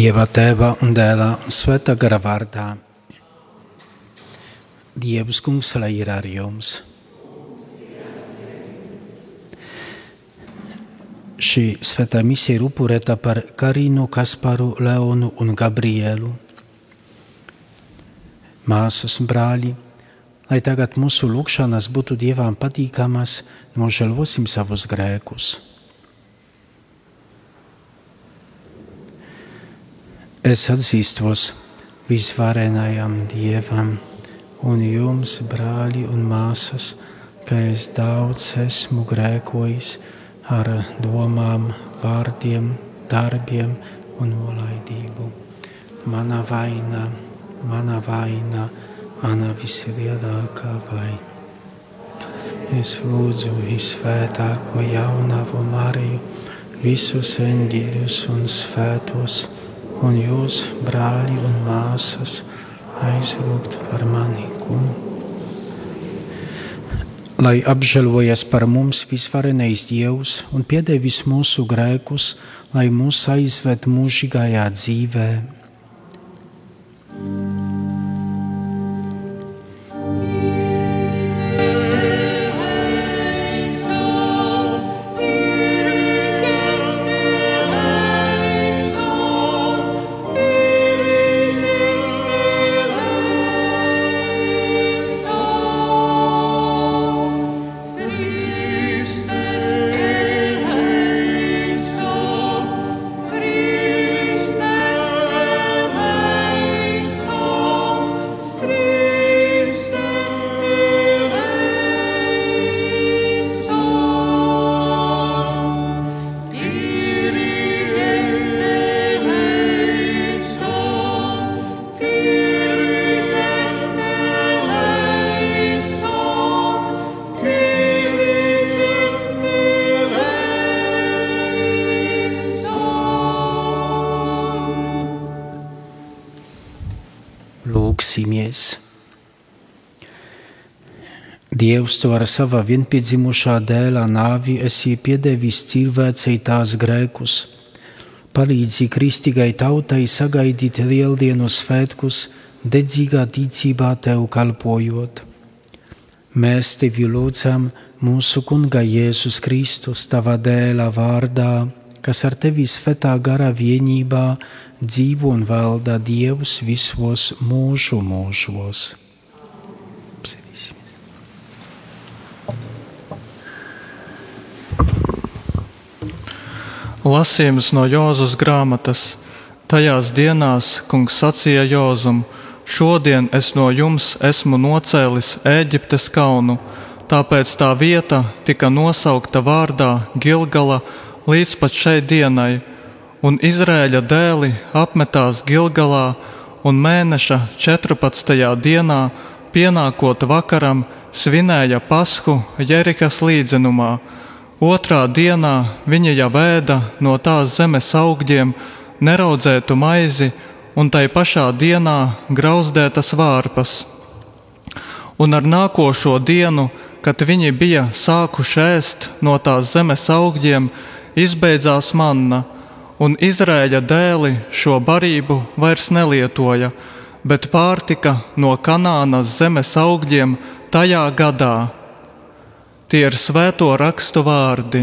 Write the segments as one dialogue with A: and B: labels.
A: Dieva tēva un dēla un svētā gara vārdā. Dievs kungs, lai ir ar jums. Šī svētā misija ir upurēta par Karinu, Kasparu, Leonu un Gabrielu. Māsas un brāļi, lai tagad mūsu lūgšanas būtu Dievam patīkamas, nožēlosim savus grēkus. Es atzīstos visvarenajam Dievam un jums, brāļi un māsas, ka es daudz esmu grēkojis ar domām, vārdiem, darbiem un nolaidību. Mana vaina, mana vaina, mana vislielākā vaina. Es lūdzu visvētāko jaunavu Mariju, visus eņģeļus un svētos un jūs, brāļi un māsas, aizlūgt par mani, kungu. Lai apžēlojas par mums visvarenais Dievs un piedevis mūsu grēkus, lai mūs aizved mūžīgajā dzīvēm Dievs to ar sava vienpiedzimušā dēla nāvi esi piedevis cilvēcei tās grēkus. Palīdzi kristīgai tautai sagaidīt lieldienu svētkus, dedzīgā ticībā tev kalpojot. Mēs tevi lūdzam mūsu Kunga Jēzus Kristus, tava dēla vārdā, kas ar tevi svētā gara vienībā dzīvo un valda Dievs visos mūžu mūžos.
B: Lasījums no Jūzas grāmatas. Tajās dienās kungs sacīja Jūzum: Šodien es no jums esmu nocēlis Eģiptes kaunu, tāpēc tā vieta tika nosaukta vārdā Gilgala līdz pat šai dienai un Izrēļa dēli apmetās Gilgalā, un mēneša 14. dienā, pienākot vakaram, svinēja Pasku Jerikas līdzenumā. Otrā dienā viņa jau vēda no tās zemes augļiem neraudzētu maizi, un tai pašā dienā grauzdētas vārpas. Un ar nākošo dienu, kad viņi bija sākuši ēst no tās zemes augļiem, izbeidzās manna un Izrēļa dēli šo barību vairs nelietoja, bet pārtika no Kanānas zemes augļiem tajā gadā. Tie ir svēto rakstu vārdi.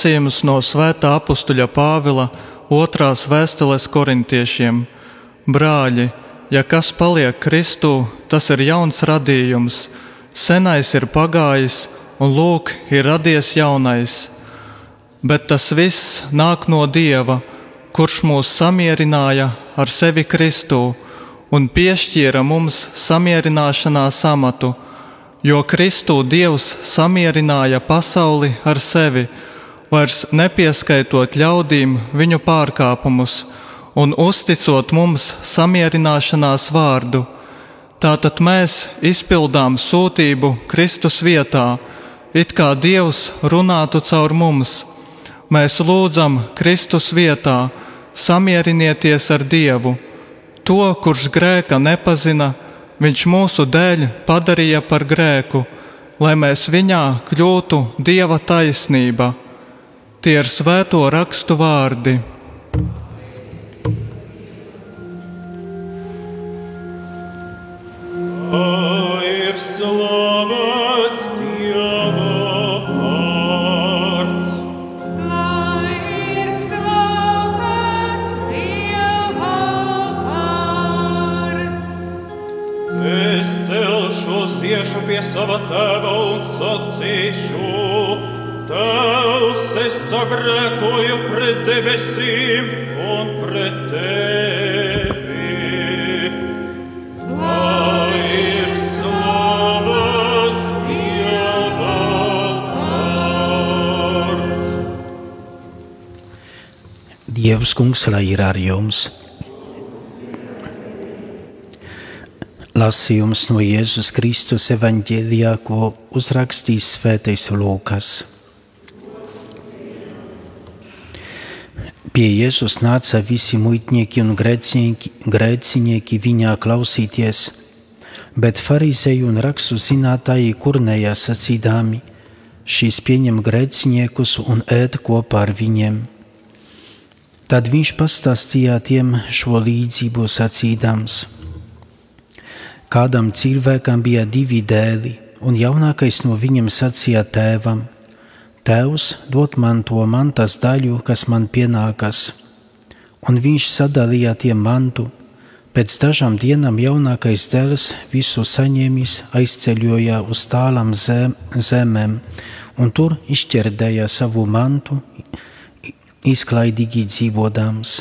B: Lasījums no Svētā apstuļa Pāvila otrās vēstules korintiešiem. Brāļi, ja kas paliek Kristū, tas ir jauns radījums, senais ir pagājis, un lūk, ir radies jaunais. Bet tas viss nāk no Dieva, kurš mūs samierināja ar sevi Kristū un piešķīra mums samierināšanās amatu, jo Kristū Dievs samierināja pasauli ar sevi, vairs nepieskaitot ļaudīm viņu pārkāpumus un uzticot mums samierināšanās vārdu. Tātad mēs izpildām sūtību Kristus vietā, it kā Dievs runātu caur mums. Mēs lūdzam Kristus vietā, samierinieties ar Dievu. To, kurš grēka nepazina, Viņš mūsu dēļ padarīja par grēku, lai mēs viņā kļūtu Dieva taisnība. Tie ir svēto rakstu vārdi.
C: Ir slavēts Dieva vārds.
D: Lai ir slavēts Dieva vārds.
C: Es celšos, iešu pie sava tēva un sacīšu. Teus es sagratoio pred debesim, on pred te. Vair slavat
A: Dievs kungs, lai ir ar jums. Lasījums no Jēzus Kristus evaņģēlijā, ko uzrakstīs svētais Lūkas. Pie Jēzus nāca visi muitnieki un grēcinieki, viņā klausīties, bet farizēji un rakstu zinātāji kurnēja sacīdami: Šis pieņem grēciniekus un ēd kopā ar viņiem. Tad viņš pastāstīja tiem šo līdzību sacīdams. Kādam cilvēkam bija divi dēli, un jaunākais no viņiem sacīja tēvam: Tēvs, dod man to mantas daļu, kas man pienākas. Un viņš sadalīja tiem mantu. Pēc dažām dienām jaunākais dēls visu saņēmis, aizceļoja uz tālām zem, zemēm, un tur izšķērdēja savu mantu, izklaidīgi dzīvodams.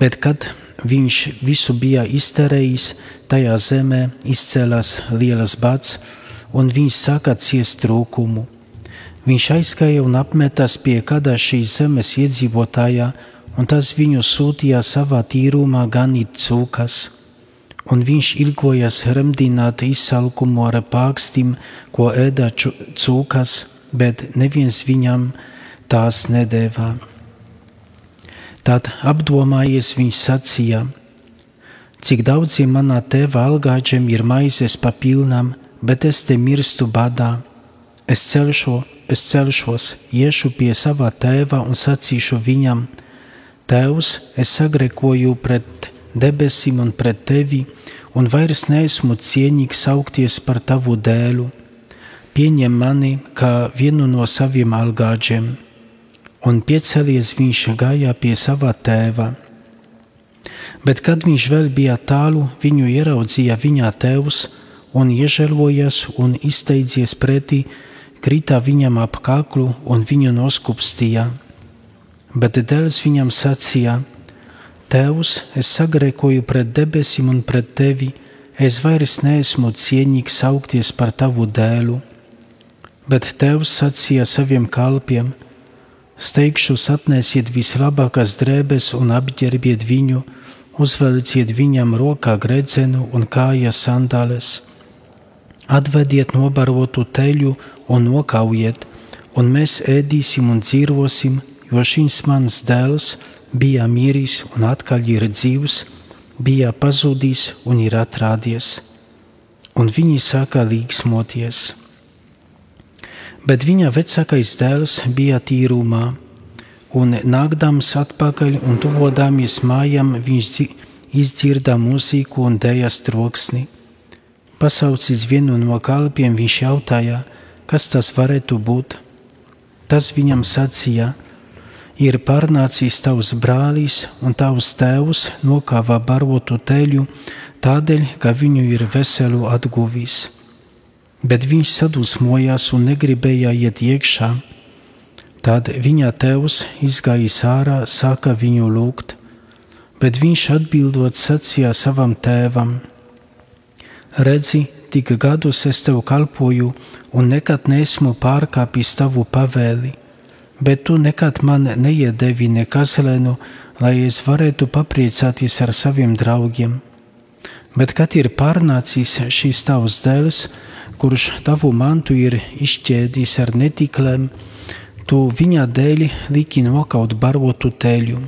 A: Bet, kad viņš visu bija izterējis, tajā zemē izcēlās lielas bats, un viņš sāka ciest trūkumu. Viņš aizgāja un apmetās pie kāda šīs zemes iedzīvotājā, un tas viņu sūtīja savā tīrumā ganīt cūkas. Un viņš ilgojas remdināt izsalkumu ar pākstim, ko ēda cūkas, bet neviens viņam tās nedēvā. Tad apdomājies viņš sacīja, cik daudziem manā tēva algāģiem ir maizes papilnām, bet es te mirstu badā. Es celšu, es celšos, iešu pie sava tēva un sacīšu viņam: Tēvs, es sagrēkoju pret debesīm un pret tevi, un vairs neesmu cienīgs augties par tavu dēlu. Pieņem mani kā vienu no saviem algāģiem un piecelies viņš gāja pie sava tēva. Bet, kad viņš vēl bija tālu, viņu ieraudzīja viņa tēvs un iežēlojas un izteidzies pretī, krita viņam ap kaklu un viņu noskupstīja. Bet dēls viņam sacīja: Tēvs, es sagrēkoju pret debesīm un pret tevi, es vairs neesmu cienīgs saukties par tavu dēlu. Bet Tēvs sacīja saviem kalpiem: Steigšus atnesiet vislabākās drēbes un apģērbiet viņu, uzvelciet viņam rokā gredzenu un kājas sandāles. Atvediet nobarotu teļu un nokaujiet, un mēs ēdīsim un dzīvosim, jo šis mans dēls bija miris un atkal ir dzīvs, bija pazudis un ir atrādies. Un viņi sāka līgsmoties. Bet viņa vecākais dēls bija tīrumā, un nākdams atpakaļ un tuvodāmies mājām, viņš dzi- izdzirda mūziku un dējas troksni. Pasaucis vienu no kalpiem, viņš jautāja, kas tas varētu būt. Tas viņam sacīja, ir pārnācis tavs brālis un tavs tēvs nokāva barotu teļu, tādēļ, ka viņu ir veselu atguvis. Bet viņš sadusmojās un negribēja iet iekšā. Tad viņa tēvs izgājis ārā, sāka viņu lūgt, bet viņš atbildot sacīja savam tēvam: Redzi, tik gadus es tev kalpoju un nekad neesmu pārkāpis tavu pavēli bet tu nekad man neiedevi nekazlenu, lai es varētu papriecāties ar saviem draugiem. Bet kad ir pārnācis šīs tavs dēls, kurš tavu mantu ir izšķēdis ar netiklēm, tu viņa dēļ liki nokaut barotu teļu.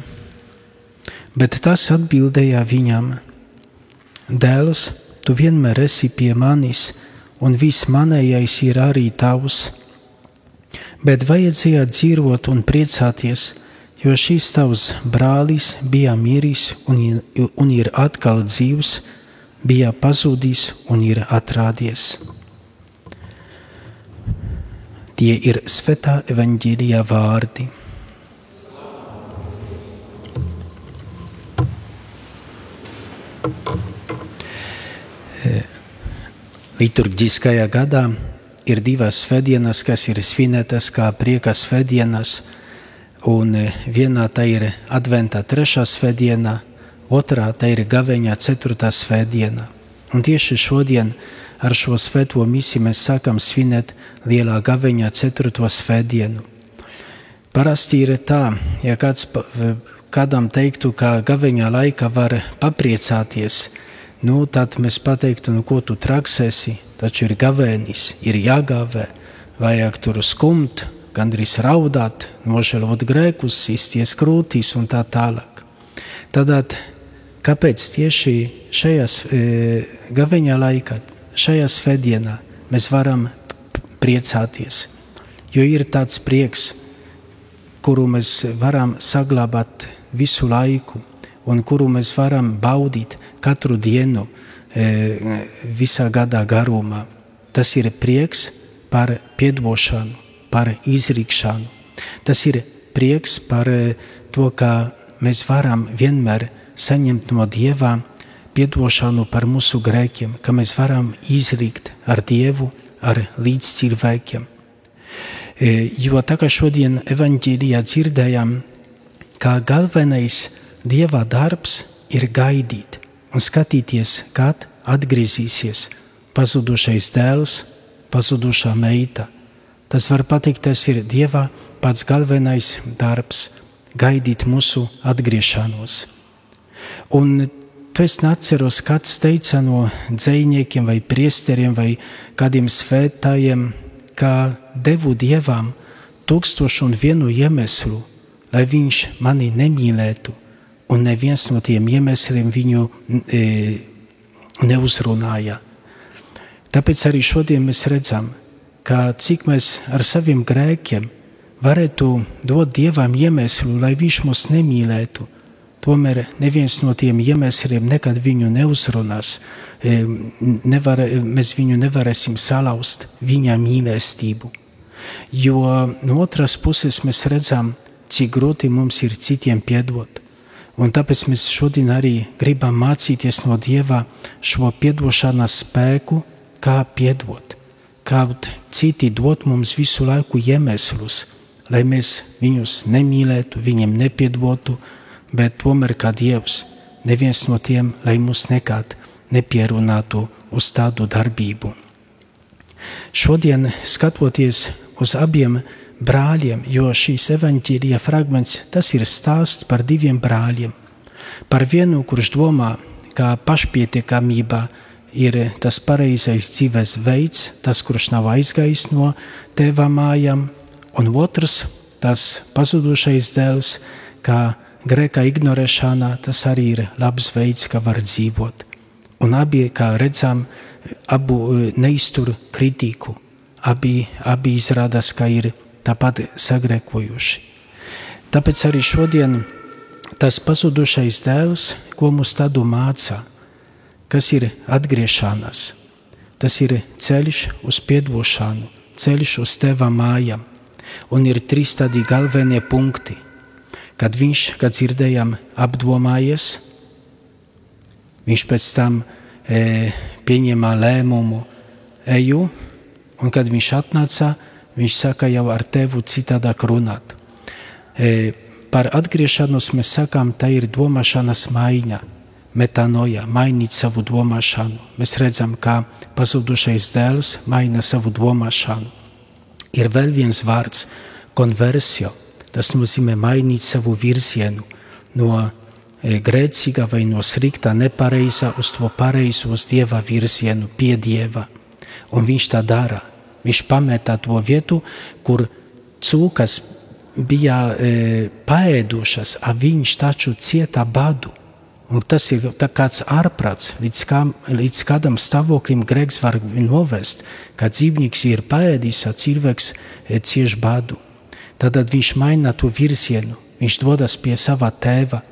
A: Bet tas atbildēja viņam: Dēls, tu vienmēr esi pie manis, un viss manējais ir arī tavs bet vajadzēja dzīvot un priecāties, jo šīs tavs brālis bija miris un, un ir atkal dzīvs, bija pazudis un ir atrādies. Tie ir svētā evaņģīlijā vārdi. Liturģiskajā gadā ir divas svētdienas, kas ir svinētas kā prieka svētdienas, un vienā tā ir adventa trešā svētdiena, otrā tā ir gaveņa ceturtā svētdiena. Un tieši šodien ar šo svēto misiju mēs sākam svinēt lielā gaveņa ceturto svētdienu. Parasti ir tā, ja kāds kādam teiktu, ka gaveņa laika var papriecāties, nu, tad mēs pateiktu, nu, ko tu traksēsi, taču ir gavēnis, ir jāgāvē, vajag tur skumt, gandrīz raudāt, nožēlot grēkus, izties krūtīs un tā tālāk. Tad, kāpēc tieši šajā e, gaveņa laikā, šajā svētdienā mēs varam priecāties? Jo ir tāds prieks, kuru mēs varam saglabāt visu laiku un kuru mēs varam baudīt katru dienu, visā gadā garumā. Tas ir prieks par piedošanu, par izrikšanu. Tas ir prieks par to, ka mēs varam vienmēr saņemt no Dieva piedošanu par mūsu grēkiem, ka mēs varam izrikt ar Dievu, ar līdzcilvēkiem. Jo tā kā šodien evaņģīlijā dzirdējām, ka galvenais Dieva darbs ir gaidīt un skatīties, kad atgriezīsies pazudušais dēls, pazudušā meita. Tas var patikt, tas ir Dieva pats galvenais darbs - gaidīt mūsu atgriešanos. Un to es neatceros, kāds teica no dzējniekiem vai priesteriem vai kādiem svētājiem, ka devu Dievam tūkstošu un vienu iemeslu, lai viņš mani nemīlētu un neviens no tiem iemesliem viņu e, neuzrunāja. Tāpēc arī šodien mēs redzam, ka cik mēs ar saviem grēkiem varētu dot Dievam iemeslu, lai Viņš mūs nemīlētu. Tomēr neviens no tiem iemesliem nekad viņu neuzrunās. E, nevar, mēs viņu nevarēsim salauzt, viņa mīlestību. Jo no otras puses mēs redzam, cik grūti mums ir citiem piedot. Un tāpēc mēs šodien arī gribam mācīties no Dieva šo piedošanas spēku, kā piedot. Kaut citi dod mums visu laiku iemeslus, lai mēs viņus nemīlētu, viņiem nepiedotu, bet tomēr kā Dievs, neviens no tiem, lai mūs nekad nepierunātu uz tādu darbību. Šodien, skatoties uz abiem brāļiem, jo šīs evaņģīlija fragments, tas ir stāsts par diviem brāļiem. Par vienu, kurš domā, ka pašpietiekamība ir tas pareizais dzīves veids, tas, kurš nav aizgājis no tēva mājām, un otrs, tas pazudušais dēls, kā grēka ignorēšana, tas arī ir labs veids, kā var dzīvot. Un abi, kā redzam, abu neiztur kritiku. Abi, abi izrādās, ka ir tāpat sagrēkojuši. Tāpēc arī šodien tas pazudušais dēls, ko mums tādu māca, kas ir atgriešanās, tas ir ceļš uz piedošanu, ceļš uz teva mājām. Un ir trīs tādi galvenie punkti. Kad viņš, kad dzirdējām, apdomājies, viņš pēc tam e, pieņēma lēmumu, eju, un kad viņš atnāca, viņš saka jau ar tevu citādāk runāt. E, par atgriešanos mēs sakām, tā ir domāšanas maiņa, metanoja, mainīt savu domāšanu. Mēs redzam, kā pazudušais dēls maina savu domāšanu. Ir vēl viens vārds - konversija. Tas nozīmē mainīt savu virzienu no e, grēcīga vai no slikta, nepareiza uz to pareizo, uz dieva virzienu, pie dieva. Un viņš tā dara. Viņš pameta to vietu, kur cūkas bija e, paēdušas, a viņš taču cieta badu. Un tas ir kāds ārprāts, līdz, kā, līdz kādam stāvoklim grēks var novest, kad dzīvnieks ir paēdis, a cilvēks e, cieš badu. Tad viņš maina to virzienu, viņš dodas pie sava tēva.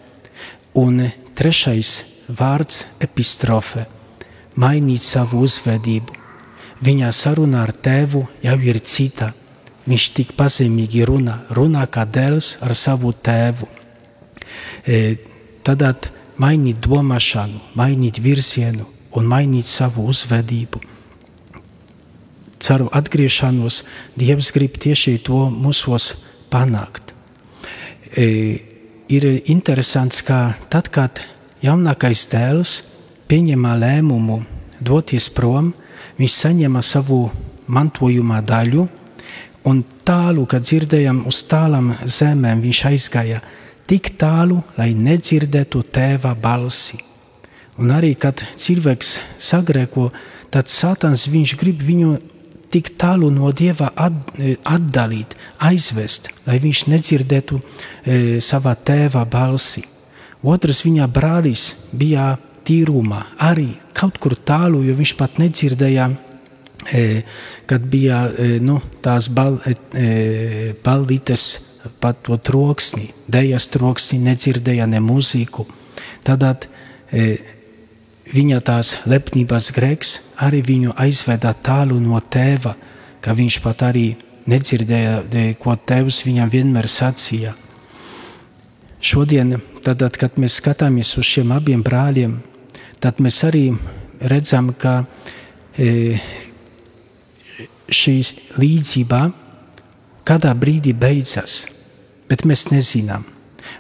A: Un trešais vārds - epistrofe - mainīt savu uzvedību. Viņa saruna ar tēvu jau ir cita. Viņš tik pazemīgi runā, runā kā dēls ar savu tēvu. E, tad mainīt domāšanu, mainīt virzienu un mainīt savu uzvedību. Caru atgriešanos Dievs grib tieši to mūsos panākt. E, ir interesants, ka tad, kad jaunākais dēls pieņēma lēmumu doties prom, viņš saņēma savu mantojuma daļu, un tālu, kad dzirdējām uz tālām zemēm, viņš aizgāja tik tālu, lai nedzirdētu tēva balsi. Un arī, kad cilvēks sagrēko, tad Sātans viņš grib viņu tik tālu no Dieva atdalīt, aizvest, lai viņš nedzirdētu e, savā tēva balsi. Otrs viņa brālis bija tīrumā, arī kaut kur tālu, jo viņš pat nedzirdēja, e, kad bija e, nu, tās bal, e, ballītes pat to troksni, dējas troksni, nedzirdēja ne mūziku. E, viņa tās lepnības grēks arī viņu aizveda tālu no tēva, ka viņš pat arī nedzirdēja, ko tēvs viņam vienmēr sacīja. Šodien, tad, kad mēs skatāmies uz šiem abiem brāļiem, tad mēs arī redzam, ka e, šī līdzība kādā brīdī beidzas bet mēs nezinām,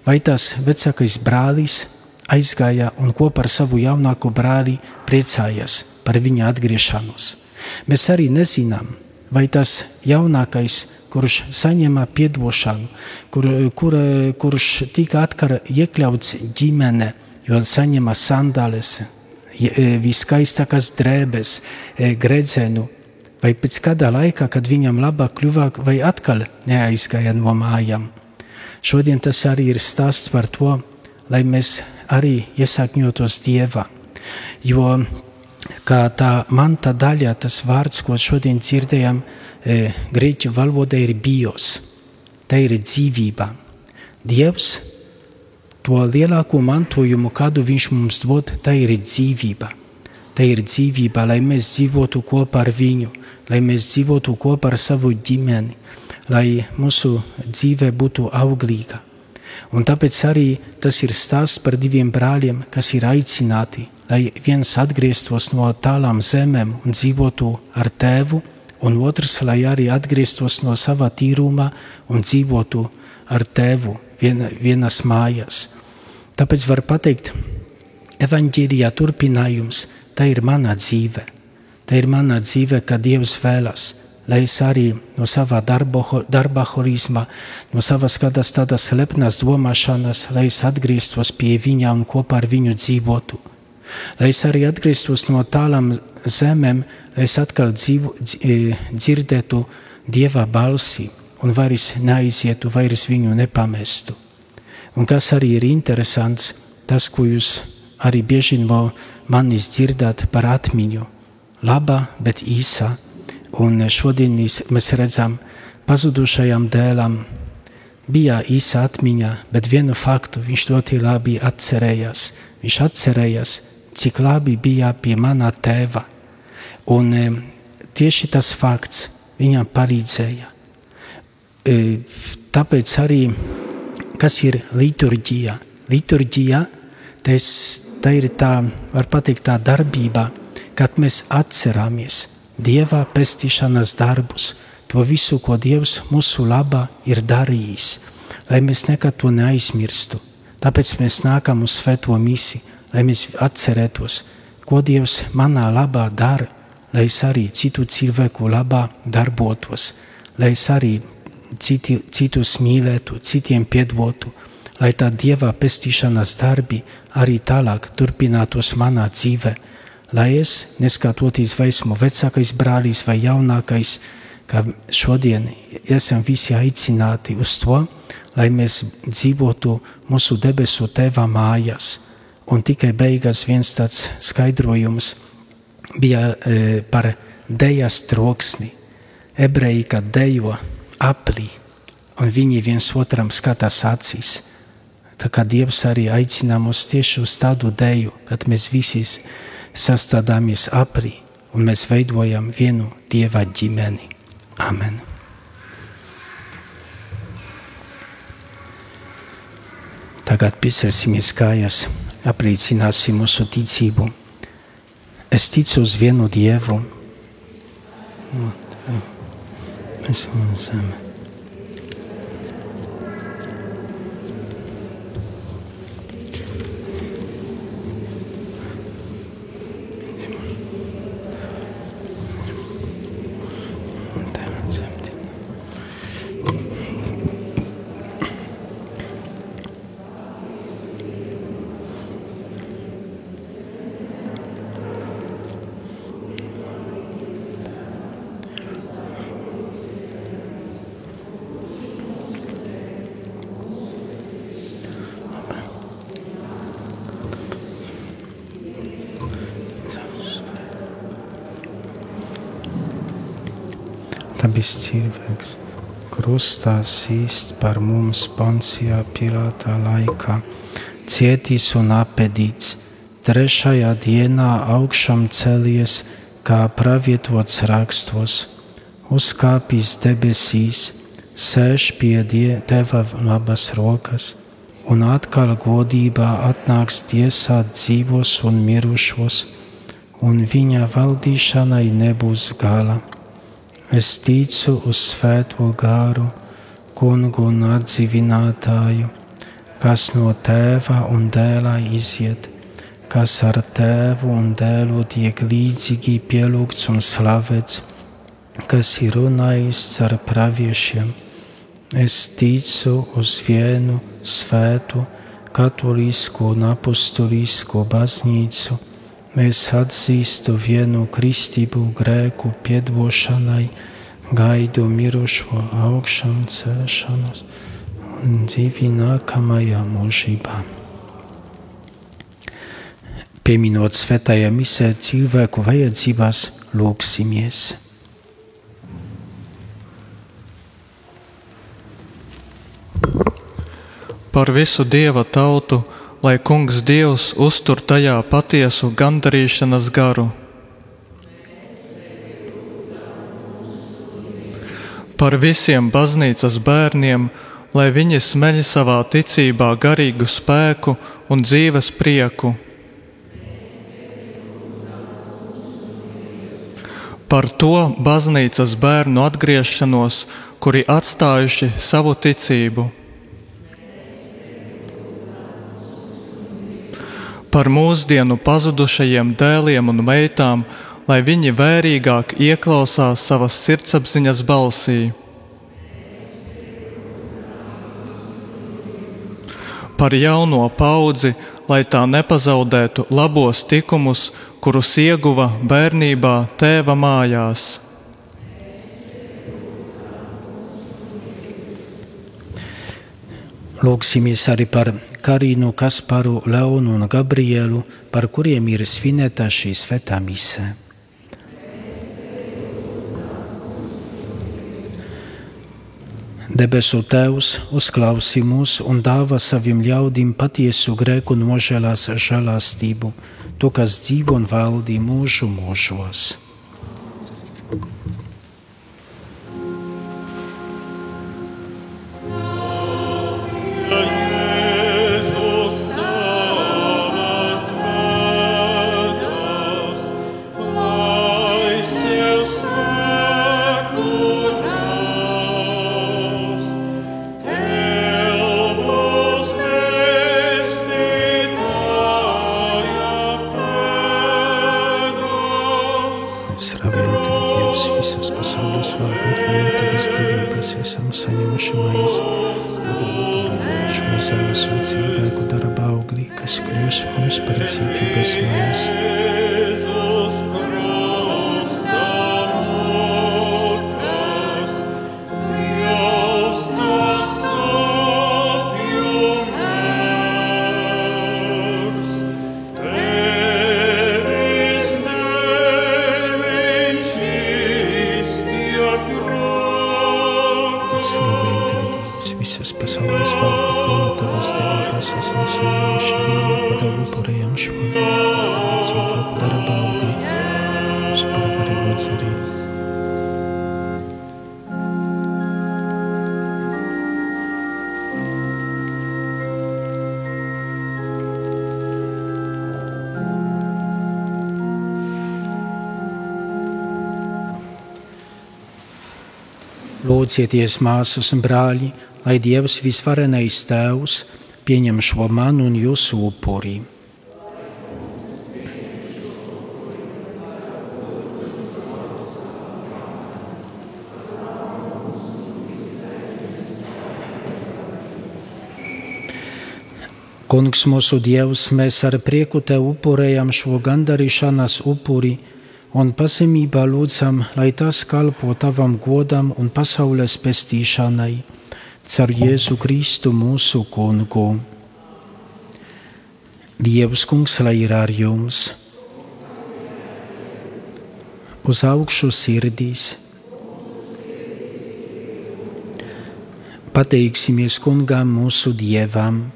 A: vai tas vecākais brālis aizgāja un kopā ar savu jaunāko brāli priecājās par viņa atgriešanos. Mēs arī nezinām, vai tas jaunākais, kurš saņēma atdošanu, kur, kur, kurš tika atkal iekļauts ģimene, jo saņēma sandāles, viskaistākās drēbes, gredzenu, vai pēc kāda laika, kad viņam labāk kļuva, vai atkal neaizgāja no mājām. Šodien tas arī ir stāsts par to, lai mēs arī iesakņotos Dievā. Jo kā tā manta daļa, tas vārds, ko šodien dzirdējām, e, grieķu valodā ir bios, tā ir dzīvība. Dievs to lielāko mantojumu, kādu viņš mums dod, tā ir dzīvība. Tā ir dzīvība, lai mēs dzīvotu kopā ar viņu, lai mēs dzīvotu kopā ar savu ģimeni, lai mūsu dzīve būtu auglīga. Un tāpēc arī tas ir stāsts par diviem brāļiem, kas ir aicināti, lai viens atgrieztos no tālām zemēm un dzīvotu ar tēvu, un otrs, lai arī atgrieztos no sava tīruma un dzīvotu ar tēvu vien, vienas mājas. Tāpēc var teikt, evanģēlijā turpinājums, tā ir mana dzīve. Tā ir mana dzīve, kad Dievs vēlas, lai es arī no sava darba, darba horizma, no savas kādas tādas lepnas domāšanas, lai es atgrieztos pie viņa un kopā ar viņu dzīvotu. Lai es arī atgrieztos no tālām zemēm, lai es atkal dzīvo, dzirdētu Dieva balsi un vairs neaizietu, vairs viņu nepamestu. Un kas arī ir interesants, tas, ko jūs arī bieži no manis dzirdat par atmiņu. Laba, bet īsa. Un šodien mēs redzam, pazudušajam dēlam bija īsa atmiņa, bet vienu faktu viņš ļoti labi atcerējās. Viņš atcerējās, cik labi bija pie mana tēva. Un tieši tas fakts viņam palīdzēja. Tāpēc arī, kas ir liturģija? Liturģija tas, tā ir tā, var teikt, tā darbība, kad mēs atceramies Dieva pestīšanas darbus, to visu, ko Dievs mūsu labā ir darījis, lai mēs nekad to neaizmirstu. Tāpēc mēs nākam uz svēto misiju, lai mēs atcerētos, ko Dievs manā labā dara, lai es arī citu cilvēku labā darbotos, lai es arī citi, citus mīlētu, citiem piedotu, lai tā Dieva pestīšanas darbi arī tālāk turpinātos manā dzīvē, lai es, neskatoties vai esmu vecākais brālis vai jaunākais, ka šodien esam visi aicināti uz to, lai mēs dzīvotu mūsu debesu tēva mājās. Un tikai beigās viens tāds skaidrojums bija e, par dejas troksni. Ebreji, kad dejo aplī, un viņi viens otram skatās acīs. Tā kā Dievs arī aicina mūs tieši uz tādu deju, kad mēs visi sastādāmies aprī un mēs veidojam vienu Dieva ģimeni. Amen. Tagad piecersimies kājas, apliecināsim mūsu ticību. Es ticu uz vienu Dievu. Es esmu zeme. Dabis cilvēks. Krustā sīst par mums Poncijā Pilātā laikā, cietīs un apedīts, trešajā dienā augšām celies, kā pravietots rakstos, uzkāpis debesīs, sēž pie Dieva labas rokas, un atkal godībā atnāks tiesāt dzīvos un mirušos, un viņa valdīšanai nebūs gala. Es ticu uz svēto gāru, kungu un atdzīvinātāju, kas no tēva un dēlā iziet, kas ar tēvu un dēlu tiek līdzīgi pielūgts un slavēts, kas ir runājis ar praviešiem. Es ticu uz vienu svētu, katolisku un apustulisku baznīcu Mēs atzīstu vienu kristību grēku piedošanai, gaidu mirušo augšām celšanos un dzīvi nākamajā mūžībā. Pieminot svētajā misē cilvēku vajadzībās, lūksimies.
B: Par visu Dieva tautu lai Kungs Dievs uztur tajā patiesu gandarīšanas garu. Par visiem baznīcas bērniem, lai viņi smeļ savā ticībā garīgu spēku un dzīves prieku. Par to baznīcas bērnu atgriešanos, kuri atstājuši savu ticību par mūsdienu pazudušajiem dēliem un meitām, lai viņi vērīgāk ieklausās savas sirdsapziņas balsī. Par jauno paudzi, lai tā nepazaudētu labos tikumus, kurus ieguva bērnībā tēva mājās.
A: Lūksimies arī par Karinu, Kasparu, Leonu un Gabrielu, par kuriem ir svinēta šī svētā misē. Debesu Tēvs uzklausī mūs un dāvā saviem ļaudīm patiesu grēku nožēlās žēlastību, to, kas dzīvo un valdi mūžu mūžos.
C: Jēzus
A: Lūdzieties, māsas un brāļi, lai Dievs visvarenais Tēvs pieņem šo manu un jūsu upuri. Kungs, mūsu Dievs, mēs ar prieku te upurējam šo gandarīšanās upuri un pazemībā lūdzam, lai tas kalpo tavam godam un pasaules pestīšanai, caur Jēzu Kristu mūsu kungu. Dievs, kungs, lai ir ar jums, uz augšu sirdīs. Pateiksimies kungam mūsu dievam.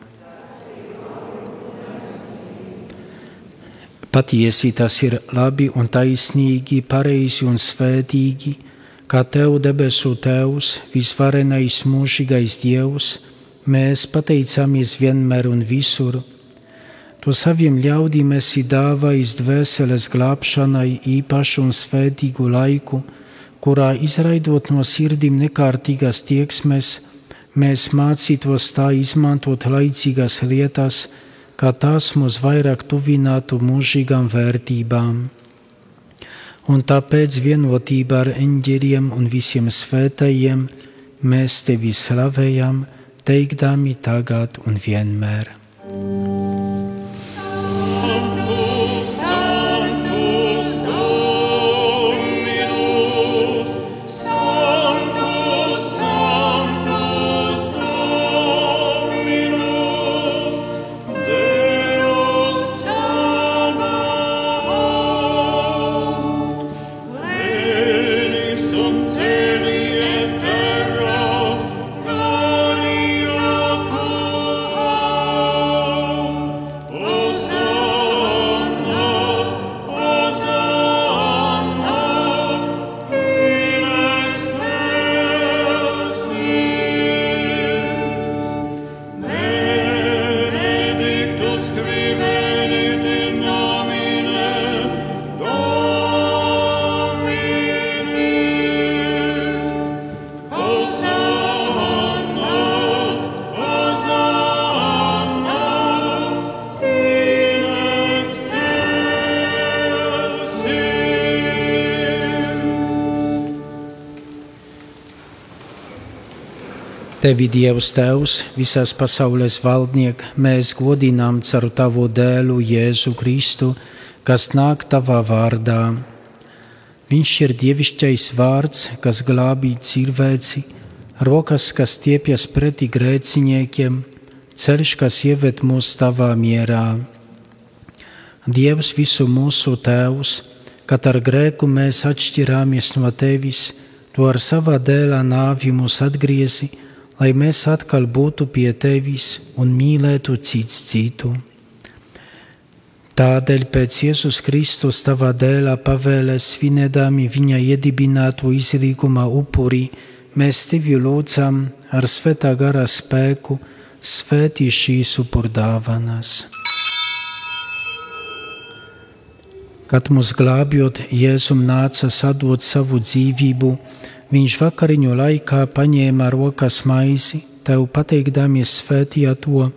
A: Patiesi tas ir labi un taisnīgi, pareizi un svētīgi, kā Tev debesu Tēvs, visvarenais mūžīgais Dievs, mēs pateicāmies vienmēr un visur. To saviem ļaudīm esi dāvājis dvēseles glābšanai īpašu un svētīgu laiku, kurā izraidot no sirdīm nekārtīgas tieksmes, mēs mācītos tā izmantot laicīgas lietas, kā tās mūs vairāk tuvinātu mūžīgām vērtībām. Un tāpēc vienotībā ar eņģeļiem un visiem svētajiem mēs tevi slavējam, teikdami tagad un vienmēr.
C: Sanctus,
A: Tevi Dievs Tevs, visās pasaules valdniek, mēs godinām caru Tavu dēlu Jēzu Kristu, kas nāk Tavā vārdā. Viņš ir dievišķais vārds, kas glābī cilvēci, rokas, kas stiepjas pretī grēciniekiem, ceļš, kas ieved mūs Tavā mierā. Dievs visu mūsu Tēvs, kad ar grēku mēs atšķirāmies no Tevis, to ar savā dēlā nāvi mūs atgriezi, lai mēs atkal būtu pie Tevis un mīlētu cits citu. Tādēļ pēc Jēzus Kristus tavā dēlā pavēlēs svinēdami viņa iedibināto izlīguma upuri, mēs tevi lūdzam ar svētā garā spēku, svētī šīs upurdāvanas. Kad mūs glābjot, Jēzum nāca sadot savu dzīvību, viņš vakariņu laikā paņēma rokas maizi, tev pateikdamies svētīja to,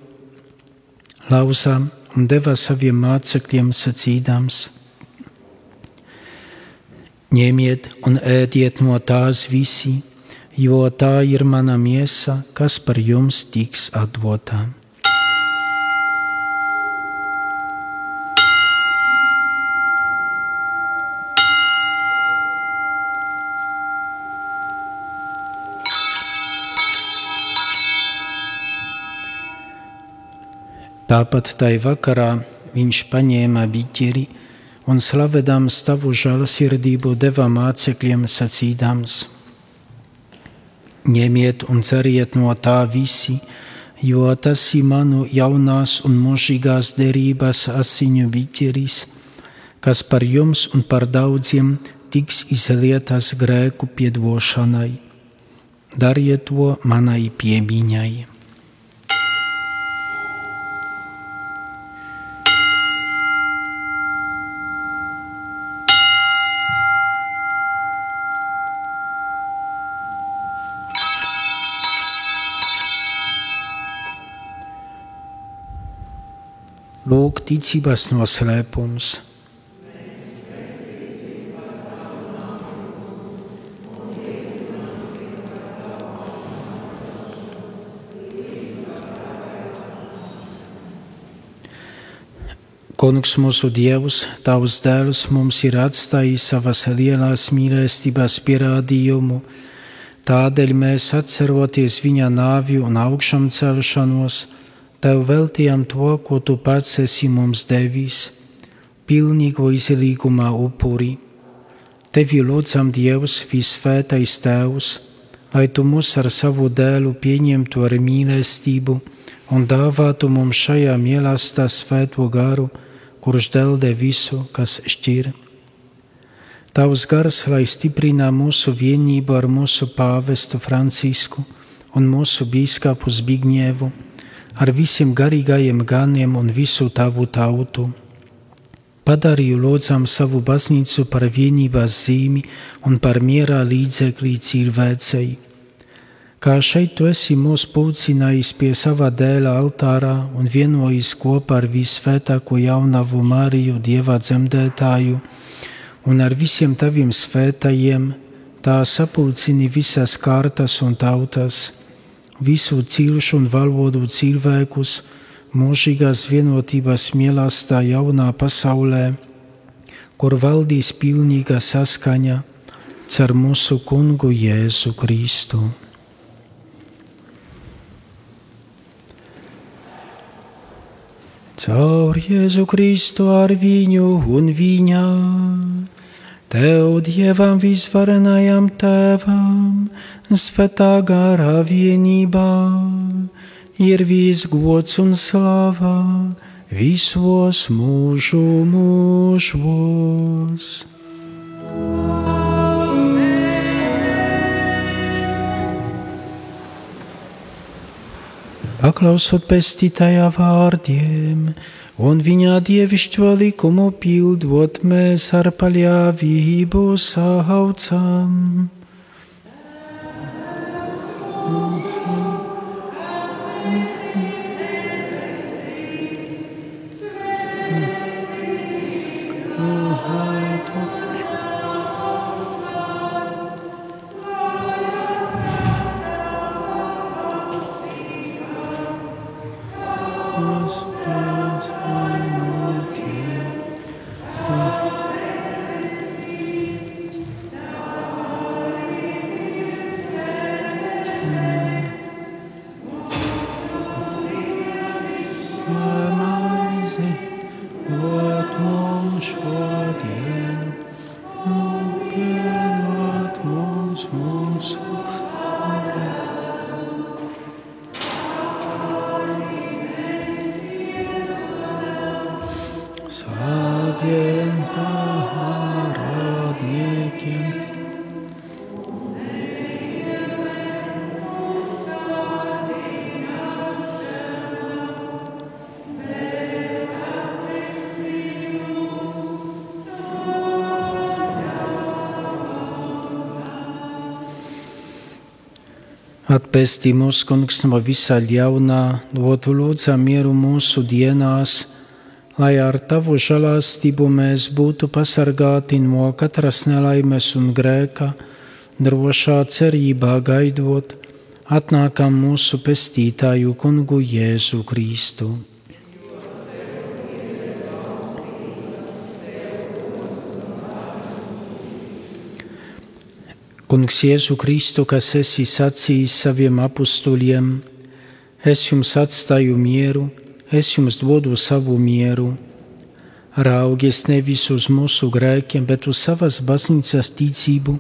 A: lauzām un deva saviem mācekļiem sacīdams: Ņemiet un ēdiet no tās visi, jo tā ir mana miesa, kas par jums tiks atdotā. Tāpat tai vakarā viņš paņēma biķeri un slavedams tavu žēlsirdību deva mācekļiem sacīdams: Ņemiet un ceriet no tā visi, jo tas ir manu jaunās un mūžīgās derības asiņu biķeris, kas par jums un par daudziem tiks izlietas grēku piedošanai. Dariet to manai piemiņai. Lūk, ticības noslēpums. Kungs mūsu Dievs, Tavs dēls mums ir atstājis savas lielās mīlestības pierādījumu. Tādēļ mēs atceroties viņa nāvi un augšām celšanos, Tev veltījām to, ko Tu pats esi mums devis, pilnīgo izlīgumā upuri. Tevi lūdzam Dievs, visvētais Tēvs, lai Tu mūs ar savu dēlu pieņemtu ar mīlestību un dāvātu mums šajā mīlestā svēto garu, kurš deldē visu, kas šķir. Tavs gars, lai stiprina mūsu vienību ar mūsu pāvestu Francisku un mūsu bīskapu Zbigņēvu, ar visiem garīgajiem ganiem un visu tavu tautu. Padarīju lūdzam savu baznīcu par vienības zīmi un par mierā līdzekli cilvēcei. Kā šeit tu esi mūs pulcinājis pie sava dēla altārā un vienojis kopā ar visvētāko jaunavu Mariju, Dieva dzemdētāju, un ar visiem taviem svētajiem, tā sapulcini visas kārtas un tautas visu cilšu un valodu cilvēkus mūžīgās vienotības mīlestā jaunā pasaulē, kur valdīs pilnīga saskaņa caur mūsu kungu Jēzu Kristu. Caur Jēzu Kristu ar viņu un viņā. Tev, Dievam, visvarenajam Tēvam, svētā garā vienībā, ir viss gods un slava visos mūžu mūžos. Paklausot pestītajā vārdiem un viņa dievišķo likumu pildot, mēs ar paļāvību saucam. Atpestī mūsu kungs no visā ļaunā, dotu lūdzam mieru mūsu dienās, lai ar tavu žēlastību mēs būtu pasargāti no katras nelaimes un grēka, drošā cerībā gaidot, atnākam mūsu pestītāju kungu Jēzu Kristu. Kungs Jēzu Kristu, kas esi sacījis saviem apstuļiem, es jums atstāju mieru, es jums dodu savu mieru. Raugies nevis uz mūsu grēkiem, bet uz savas baznīcas ticību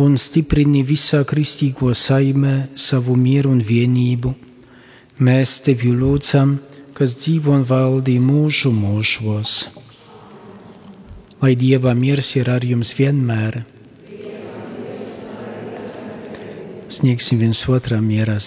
A: un stiprini visā kristīgo saimē savu mieru un vienību. Mēs tevi lūdzam, kas dzīvo un valdi mūžu mūžos. Lai Dieva miers ir ar jums vienmēr. Sniegsim viens otram mierā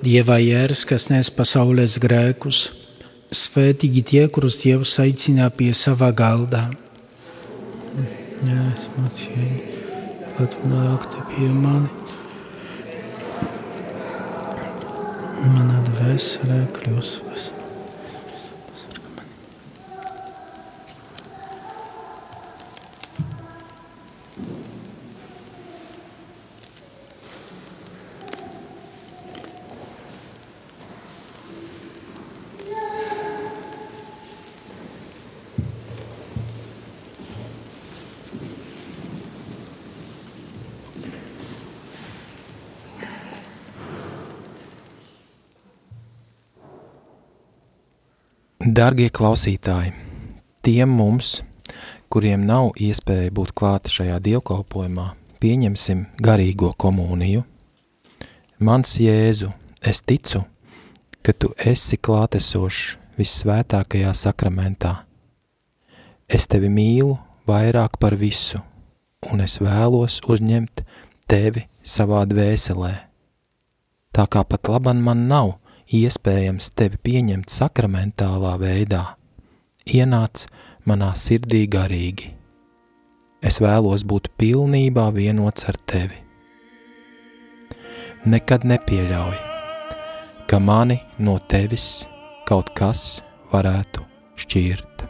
A: Dieva jērs, kas nes pasaules grēkus, svētīgi tie, kurus Dievs aicina pie sava galda. Jā, es mācīju, kad nāktu pie mani. Mana dvēsele kļūs
E: Darbie klausītāji, tiem mums, kuriem nav iespēja būt klāta šajā dievkalpojumā, pieņemsim garīgo komuniju. Mans Jēzu, es ticu, ka tu esi klātesošs vissvētākajā sakramentā. Es tevi mīlu vairāk par visu, un es vēlos uzņemt tevi savā dvēselē. Tā kā pat laban man nav iespējams tevi pieņemt sakramentālā veidā, ienāc manā sirdī garīgi. Es vēlos būt pilnībā vienots ar tevi.
C: nekad nepieļauj, ka mani no tevis kaut kas varētu šķirt.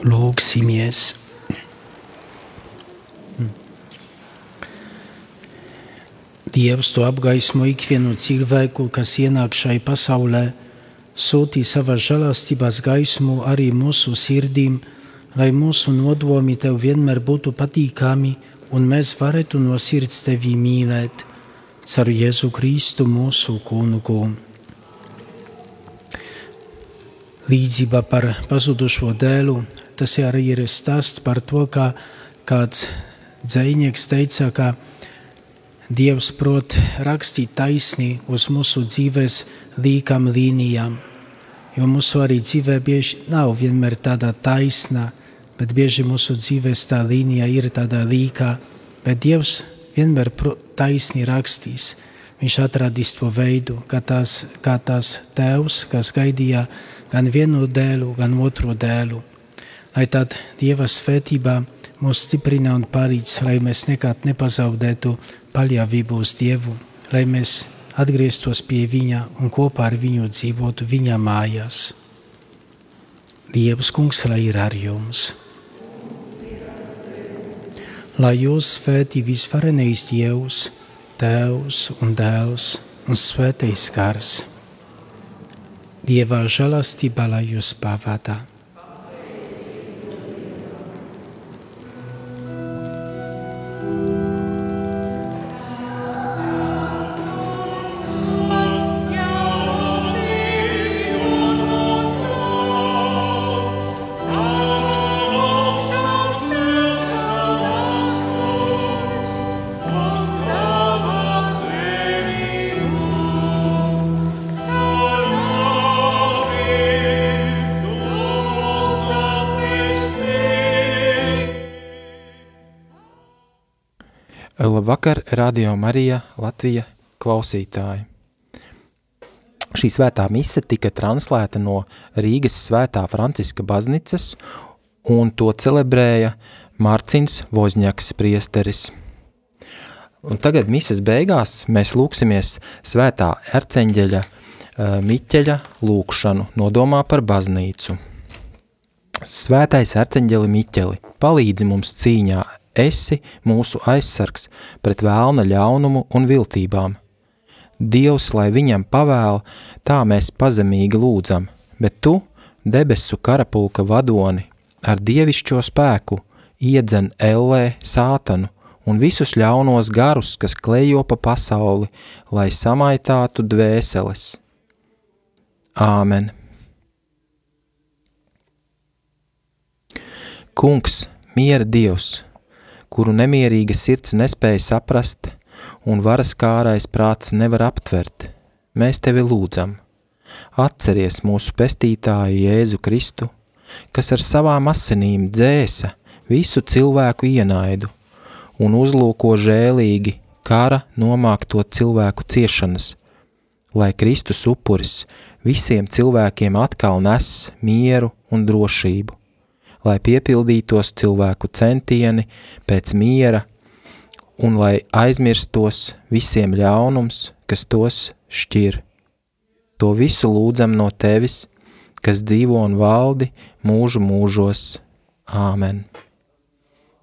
A: Lūksimies! Dievs, tu apgaismo ikvienu cilvēku, kas ienāk šai pasaulē, sūtī savā žēlastības gaismu arī mūsu sirdīm, lai mūsu nodomi tev vienmēr būtu patīkami un mēs varētu no sirds tevi mīlēt, caur Jēzu Kristu mūsu kungu. Līdzība par pazudušo dēlu, tas arī ir stāsts par to, kā kāds dzēnieks teica, ka Dievs prot rakstīt taisni uz mūsu dzīves līkām līnijām, jo mūsu arī dzīvē bieži nav vienmēr tāda taisna, bet bieži mūsu dzīves tā līnija ir tāda līka, bet Dievs vienmēr taisni rakstīs. Viņš atradīs to veidu, kā tās, kā tās tēvs, kas gaidīja gan vienu dēlu, gan otru dēlu. Lai tad Dieva svētība mūs stiprina un palīdz, lai mēs nekad nepazaudētu paļāvību uz Dievu, lai mēs atgrieztos pie Viņa un kopā ar Viņu dzīvotu Viņa mājās. Dievs kungs, lai ir ar jums! Lai jūs svētī visvarenais Dievs, Tēvs un Dēls un Svētais Gars. Dieva žēlastība, lai jūs pavada.
E: Labvakar, Radio Marija, Latvija klausītāji. Šī svētā mise tika translēta no Rīgas svētā Franciska baznīcas, un to celebrēja Mārcins Vozņaks priesteris. Un tagad mises beigās mēs lūksimies svētā erceņģeļa uh, Miķeļa lūkšanu nodomā par baznīcu. Svētais erceņģeli Miķeli, palīdzi mums cīņā, esi mūsu aizsargs pret vēlna ļaunumu un viltībām. Dievs, lai viņam pavēl, tā mēs pazemīgi lūdzam, bet tu, debesu karapulka vadoni, ar dievišķo spēku iedzen ellē sātanu un visus ļaunos garus, kas klejo pa pasauli, lai samaitātu dvēseles. Āmen! Kungs, miera Dievs, kuru nemierīga sirds nespēja saprast un varas kārais prāts nevar aptvert, mēs tevi lūdzam. Atceries mūsu pestītāju Jēzu Kristu, kas ar savām asinīm dzēsa visu cilvēku ienaidu un uzlūko žēlīgi kara nomākto cilvēku ciešanas, lai Kristus upuris visiem cilvēkiem atkal nes mieru un drošību lai piepildītos cilvēku centieni pēc miera un lai aizmirstos visiem ļaunums, kas tos šķir. To visu lūdzam no tevis, kas dzīvo un valdi mūžu mūžos. Āmen.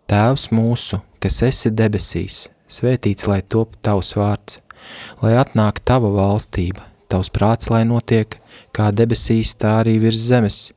E: Tēvs mūsu, kas esi debesīs, svētīts lai top tavs vārds, lai atnāk tava valstība, tavs prāts lai notiek, kā debesīs tā arī virs zemes –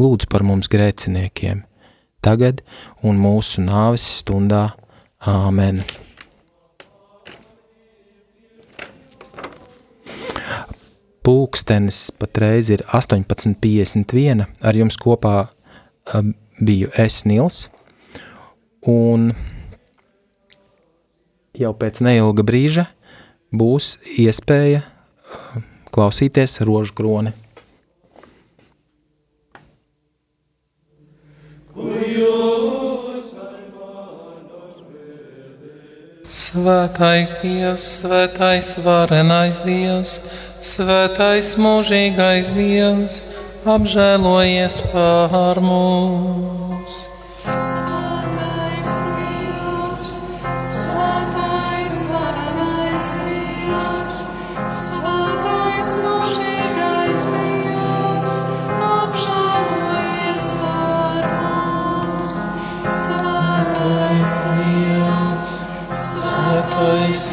E: lūdz par mums grēciniekiem, tagad un mūsu nāves stundā. Āmen! Pūkstenis patreiz ir 18.51. Ar jums kopā um, biju es, Nils. Un jau pēc neilga brīža būs iespēja uh, klausīties rožu kroni.
F: Svētais Dievs, svētais varenais Dievs, svētais mūžīgais Dievs, apžēlojies pār mums.
D: Svētais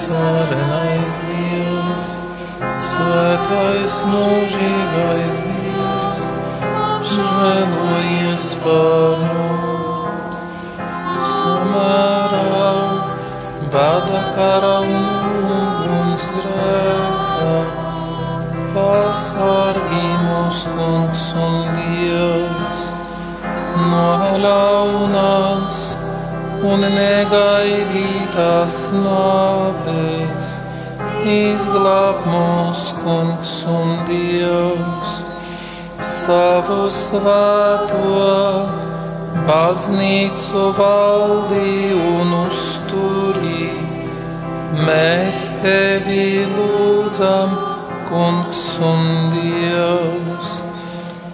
D: Svētais Dievs,
F: Svētais varenais Dievs, Svētais mūžīgais Dievs, žēlojies par mums. Samērā bada kara un uguns grēkā, pasargī mūs kungs un Dievs no ļaunās un negaidītās nāves. Izglāb mūs, kungs un Dievs, savu svēto baznīcu valdī un uzturī. Mēs tevi lūdzam, kungs un Dievs,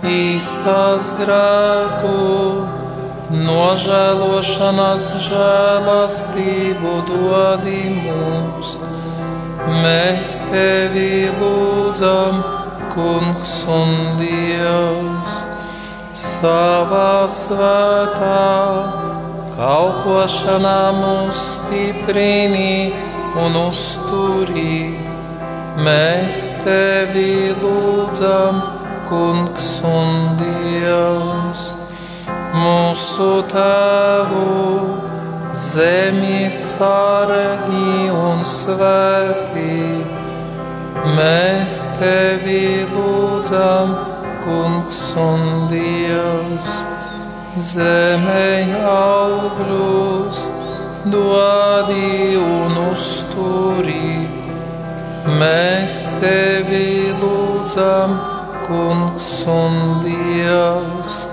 F: īstās grēku nožēlošanas žēlastību dodi mums. Mēs tevi lūdzam, kungs un dievs, savā svētā kalpošanā mūs stiprini un uzturī. Mēs tevi lūdzam, kungs un dievs mūsu tēvu, zemes sārgi un svētī. Mēs tevi lūdzam, kungs un dievs, zemē augļus, dodi un uzturī. Mēs tevi lūdzam, kungs un dievs.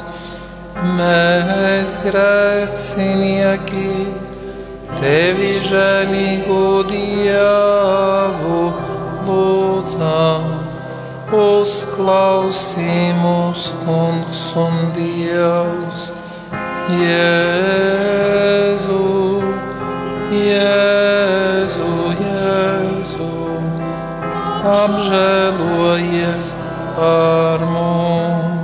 F: Mēs grēcinieki, tevi žēlīgu dievu lūdzam, uzklausī mūs kungs un dievs. Jēzu, Jēzu, Jēzu, apžēlojies par mums.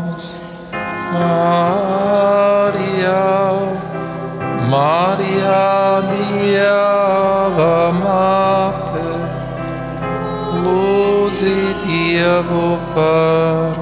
F: Marijā, Marijā, Dieva māte, lūdzi Dievu par mums.